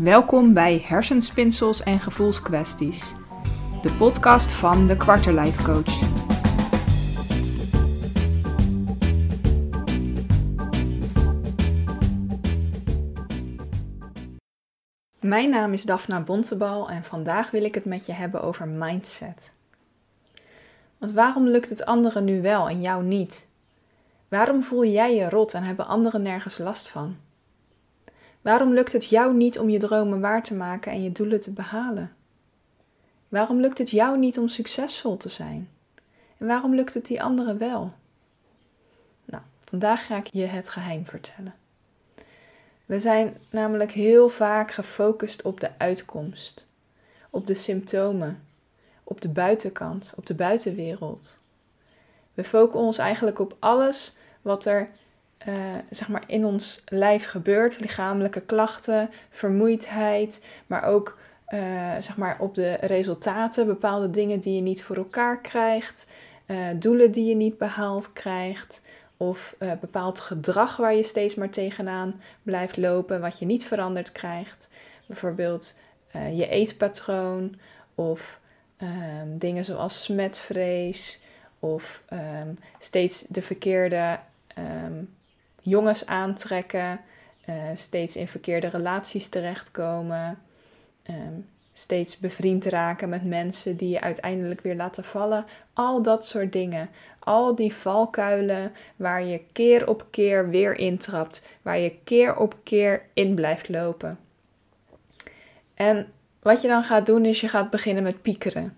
Welkom bij Hersenspinsels en Gevoelskwesties, de podcast van de Quarterlife Coach. Mijn naam is Daphna Bontebal en vandaag wil ik het met je hebben over mindset. Want waarom lukt het anderen nu wel en jou niet? Waarom voel jij je rot en hebben anderen nergens last van? Waarom lukt het jou niet om je dromen waar te maken en je doelen te behalen? Waarom lukt het jou niet om succesvol te zijn? En waarom lukt het die anderen wel? Nou, vandaag ga ik je het geheim vertellen. We zijn namelijk heel vaak gefocust op de uitkomst, op de symptomen, op de buitenkant, op de buitenwereld. We focussen ons eigenlijk op alles wat er uh, zeg maar in ons lijf gebeurt. Lichamelijke klachten, vermoeidheid, maar ook uh, zeg maar op de resultaten, bepaalde dingen die je niet voor elkaar krijgt, uh, doelen die je niet behaald krijgt, of bepaald gedrag waar je steeds maar tegenaan blijft lopen, wat je niet veranderd krijgt. Bijvoorbeeld je eetpatroon of um, dingen zoals smetvrees of um, steeds de verkeerde um, jongens aantrekken, uh, steeds in verkeerde relaties terechtkomen, um, steeds bevriend raken met mensen die je uiteindelijk weer laten vallen. Al dat soort dingen. Al die valkuilen waar je keer op keer weer intrapt, waar je keer op keer in blijft lopen. En wat je dan gaat doen is je gaat beginnen met piekeren.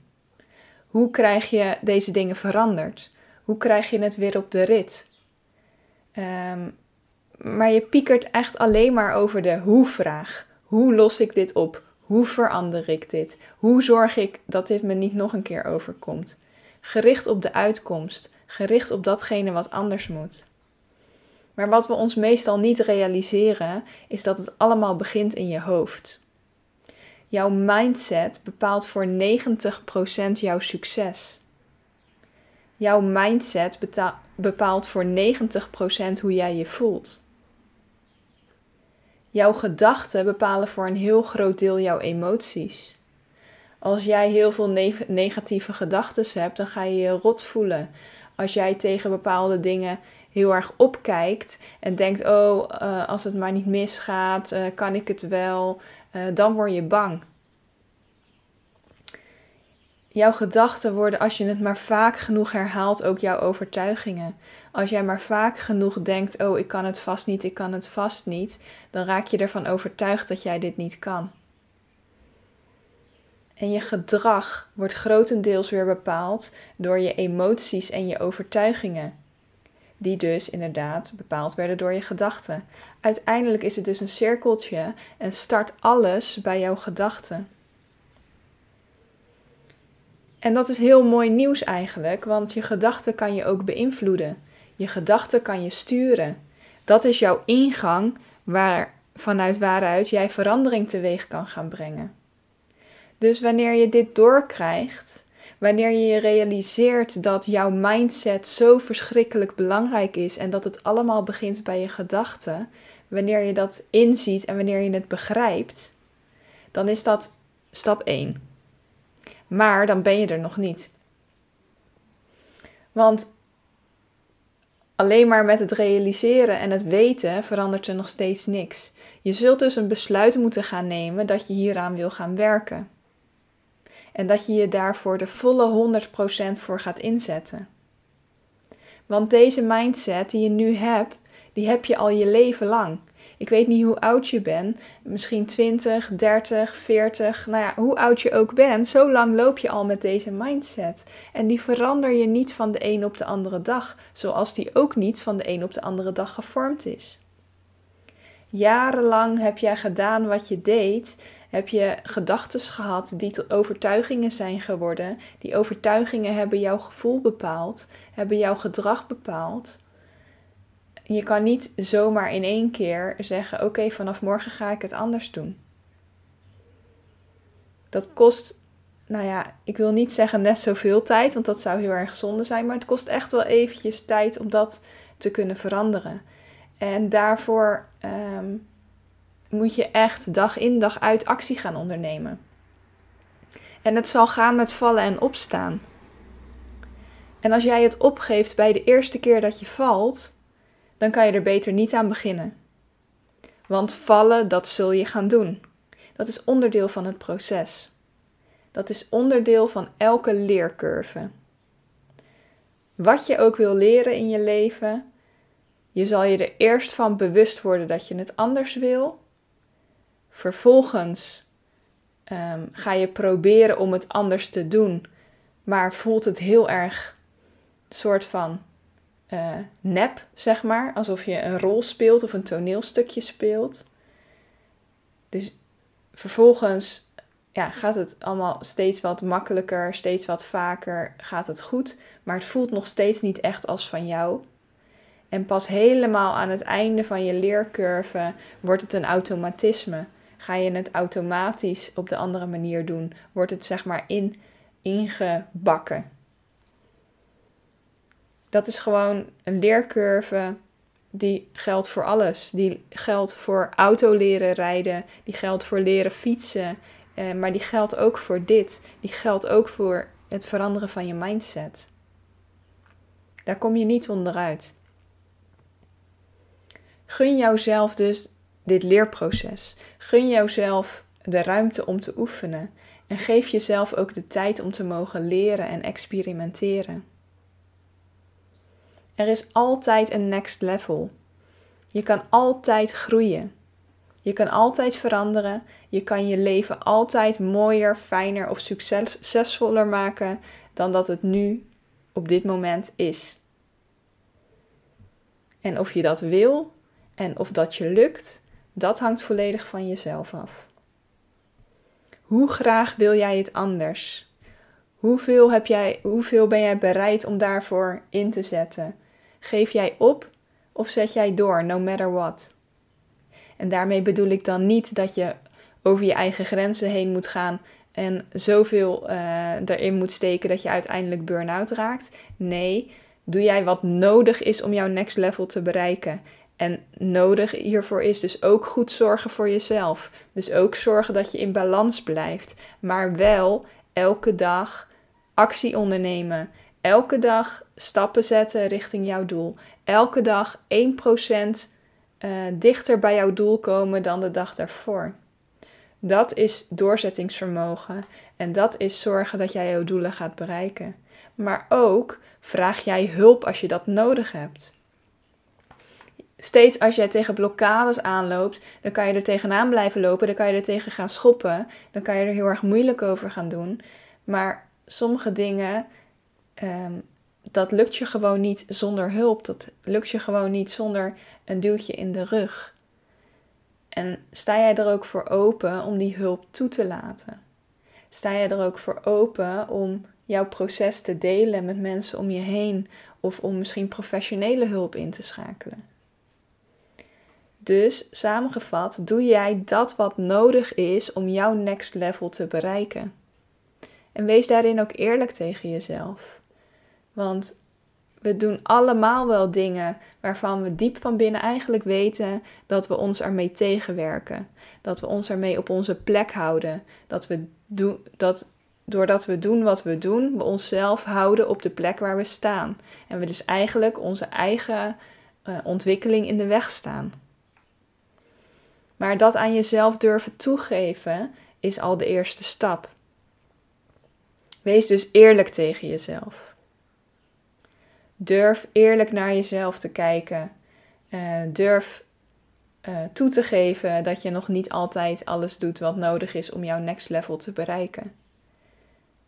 Hoe krijg je deze dingen veranderd? Hoe krijg je het weer op de rit? Um, maar je piekert echt alleen maar over de hoe-vraag. Hoe los ik dit op? Hoe verander ik dit? Hoe zorg ik dat dit me niet nog een keer overkomt? Gericht op de uitkomst, gericht op datgene wat anders moet. Maar wat we ons meestal niet realiseren, is dat het allemaal begint in je hoofd. Jouw mindset bepaalt voor 90% jouw succes. Jouw mindset bepaalt voor 90% hoe jij je voelt. Jouw gedachten bepalen voor een heel groot deel jouw emoties. Als jij heel veel negatieve gedachten hebt, dan ga je je rot voelen. Als jij tegen bepaalde dingen heel erg opkijkt en denkt: Oh, uh, als het maar niet misgaat, uh, kan ik het wel, uh, dan word je bang jouw gedachten worden, als je het maar vaak genoeg herhaalt, ook jouw overtuigingen. Als jij maar vaak genoeg denkt: Oh, ik kan het vast niet, ik kan het vast niet, dan raak je ervan overtuigd dat jij dit niet kan. En je gedrag wordt grotendeels weer bepaald door je emoties en je overtuigingen. Die dus inderdaad bepaald werden door je gedachten. Uiteindelijk is het dus een cirkeltje en start alles bij jouw gedachten. En dat is heel mooi nieuws eigenlijk, want je gedachten kan je ook beïnvloeden. Je gedachten kan je sturen. Dat is jouw ingang waar, vanuit waaruit jij verandering teweeg kan gaan brengen. Dus wanneer je dit doorkrijgt, wanneer je je realiseert dat jouw mindset zo verschrikkelijk belangrijk is en dat het allemaal begint bij je gedachten, wanneer je dat inziet en wanneer je het begrijpt, dan is dat stap 1. Maar dan ben je er nog niet. Want alleen maar met het realiseren en het weten verandert er nog steeds niks. Je zult dus een besluit moeten gaan nemen dat je hieraan wil gaan werken. En dat je je daarvoor de volle 100% voor gaat inzetten. Want deze mindset die je nu hebt, die heb je al je leven lang. Ik weet niet hoe oud je bent, misschien 20, 30, 40, nou ja, hoe oud je ook bent, zo lang loop je al met deze mindset. En die verander je niet van de een op de andere dag, zoals die ook niet van de een op de andere dag gevormd is. Jarenlang heb jij gedaan wat je deed, heb je gedachten gehad die tot overtuigingen zijn geworden. Die overtuigingen hebben jouw gevoel bepaald, hebben jouw gedrag bepaald je kan niet zomaar in één keer zeggen: Oké, vanaf morgen ga ik het anders doen. Dat kost, nou ja, ik wil niet zeggen net zoveel tijd, want dat zou heel erg zonde zijn, maar het kost echt wel eventjes tijd om dat te kunnen veranderen. En daarvoor um, moet je echt dag in dag uit actie gaan ondernemen. En het zal gaan met vallen en opstaan. En als jij het opgeeft bij de eerste keer dat je valt, dan kan je er beter niet aan beginnen. Want vallen, dat zul je gaan doen. Dat is onderdeel van het proces. Dat is onderdeel van elke leercurve. Wat je ook wil leren in je leven, je zal je er eerst van bewust worden dat je het anders wil. Vervolgens um, ga je proberen om het anders te doen, maar voelt het heel erg soort van uh, nep, zeg maar, alsof je een rol speelt of een toneelstukje speelt. Dus vervolgens ja, gaat het allemaal steeds wat makkelijker, steeds wat vaker gaat het goed, maar het voelt nog steeds niet echt als van jou. En pas helemaal aan het einde van je leercurve wordt het een automatisme. Ga je het automatisch op de andere manier doen, wordt het zeg maar in, ingebakken. Dat is gewoon een leercurve die geldt voor alles. Die geldt voor auto leren rijden, die geldt voor leren fietsen, eh, maar die geldt ook voor dit. Die geldt ook voor het veranderen van je mindset. Daar kom je niet onderuit. Gun jouzelf dus dit leerproces. Gun jouzelf de ruimte om te oefenen. En geef jezelf ook de tijd om te mogen leren en experimenteren. Er is altijd een next level. Je kan altijd groeien. Je kan altijd veranderen. Je kan je leven altijd mooier, fijner of succesvoller maken dan dat het nu op dit moment is. En of je dat wil en of dat je lukt, dat hangt volledig van jezelf af. Hoe graag wil jij het anders? Hoeveel, heb jij, hoeveel ben jij bereid om daarvoor in te zetten? Geef jij op of zet jij door, no matter what? En daarmee bedoel ik dan niet dat je over je eigen grenzen heen moet gaan en zoveel uh, erin moet steken dat je uiteindelijk burn-out raakt. Nee, doe jij wat nodig is om jouw next level te bereiken. En nodig hiervoor is dus ook goed zorgen voor jezelf. Dus ook zorgen dat je in balans blijft. Maar wel elke dag actie ondernemen. Elke dag stappen zetten richting jouw doel. Elke dag 1% uh, eh, dichter bij jouw doel komen dan de dag daarvoor. Dat is doorzettingsvermogen en dat is zorgen dat jij jouw doelen gaat bereiken. Maar ook vraag jij hulp als je dat nodig hebt steeds als jij tegen blokkades aanloopt, dan kan je er tegenaan blijven lopen, dan kan je er tegen gaan schoppen, dan kan je er heel erg moeilijk over gaan doen. Maar sommige dingen, ehm, dat lukt je gewoon niet zonder hulp, dat lukt je gewoon niet zonder een duwtje in de rug. En sta jij er ook voor open om die hulp toe te laten? Sta jij er ook voor open om jouw proces te delen met mensen om je heen of om misschien professionele hulp in te schakelen? Dus samengevat, doe jij dat wat nodig is om jouw next level te bereiken. En wees daarin ook eerlijk tegen jezelf. Want we doen allemaal wel dingen waarvan we diep van binnen eigenlijk weten dat we ons ermee tegenwerken. Dat we ons ermee op onze plek houden. Dat we dat doordat we doen wat we doen, we onszelf houden op de plek waar we staan. En we dus eigenlijk onze eigen uh, ontwikkeling in de weg staan. Maar dat aan jezelf durven toegeven is al de eerste stap. Wees dus eerlijk tegen jezelf. Durf eerlijk naar jezelf te kijken. Uh, durf uh, toe te geven dat je nog niet altijd alles doet wat nodig is om jouw next level te bereiken.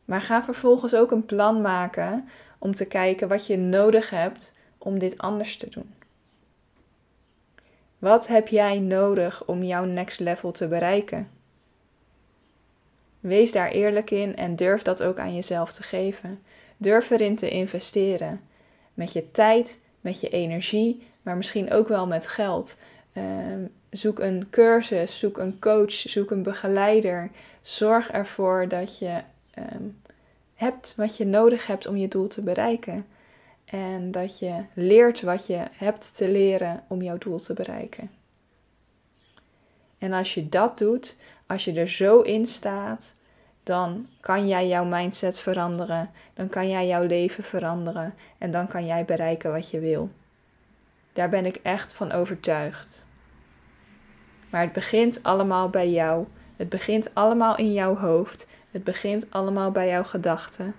Maar ga vervolgens ook een plan maken om te kijken wat je nodig hebt om dit anders te doen. Wat heb jij nodig om jouw next level te bereiken? Wees daar eerlijk in en durf dat ook aan jezelf te geven. Durf erin te investeren. Met je tijd, met je energie, maar misschien ook wel met geld. Ehm, zoek een cursus, zoek een coach, zoek een begeleider. Zorg ervoor dat je ehm, hebt wat je nodig hebt om je doel te bereiken. En dat je leert wat je hebt te leren om jouw doel te bereiken. En als je dat doet, als je er zo in staat, dan kan jij jouw mindset veranderen. Dan kan jij jouw leven veranderen. En dan kan jij bereiken wat je wil. Daar ben ik echt van overtuigd. Maar het begint allemaal bij jou. Het begint allemaal in jouw hoofd. Het begint allemaal bij jouw gedachten.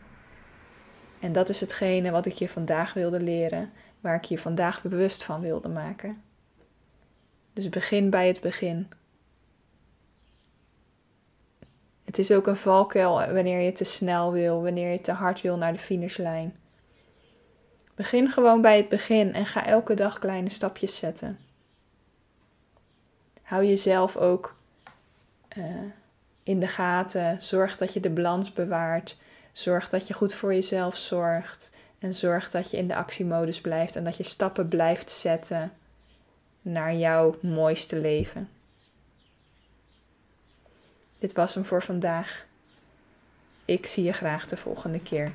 En dat is hetgene wat ik je vandaag wilde leren, waar ik je vandaag bewust van wilde maken. Dus begin bij het begin. Het is ook een valkuil wanneer je te snel wil, wanneer je te hard wil naar de finishlijn. Begin gewoon bij het begin en ga elke dag kleine stapjes zetten. Hou jezelf ook uh, in de gaten. Zorg dat je de balans bewaart. Zorg dat je goed voor jezelf zorgt. En zorg dat je in de actiemodus blijft en dat je stappen blijft zetten naar jouw mooiste leven. Dit was hem voor vandaag. Ik zie je graag de volgende keer.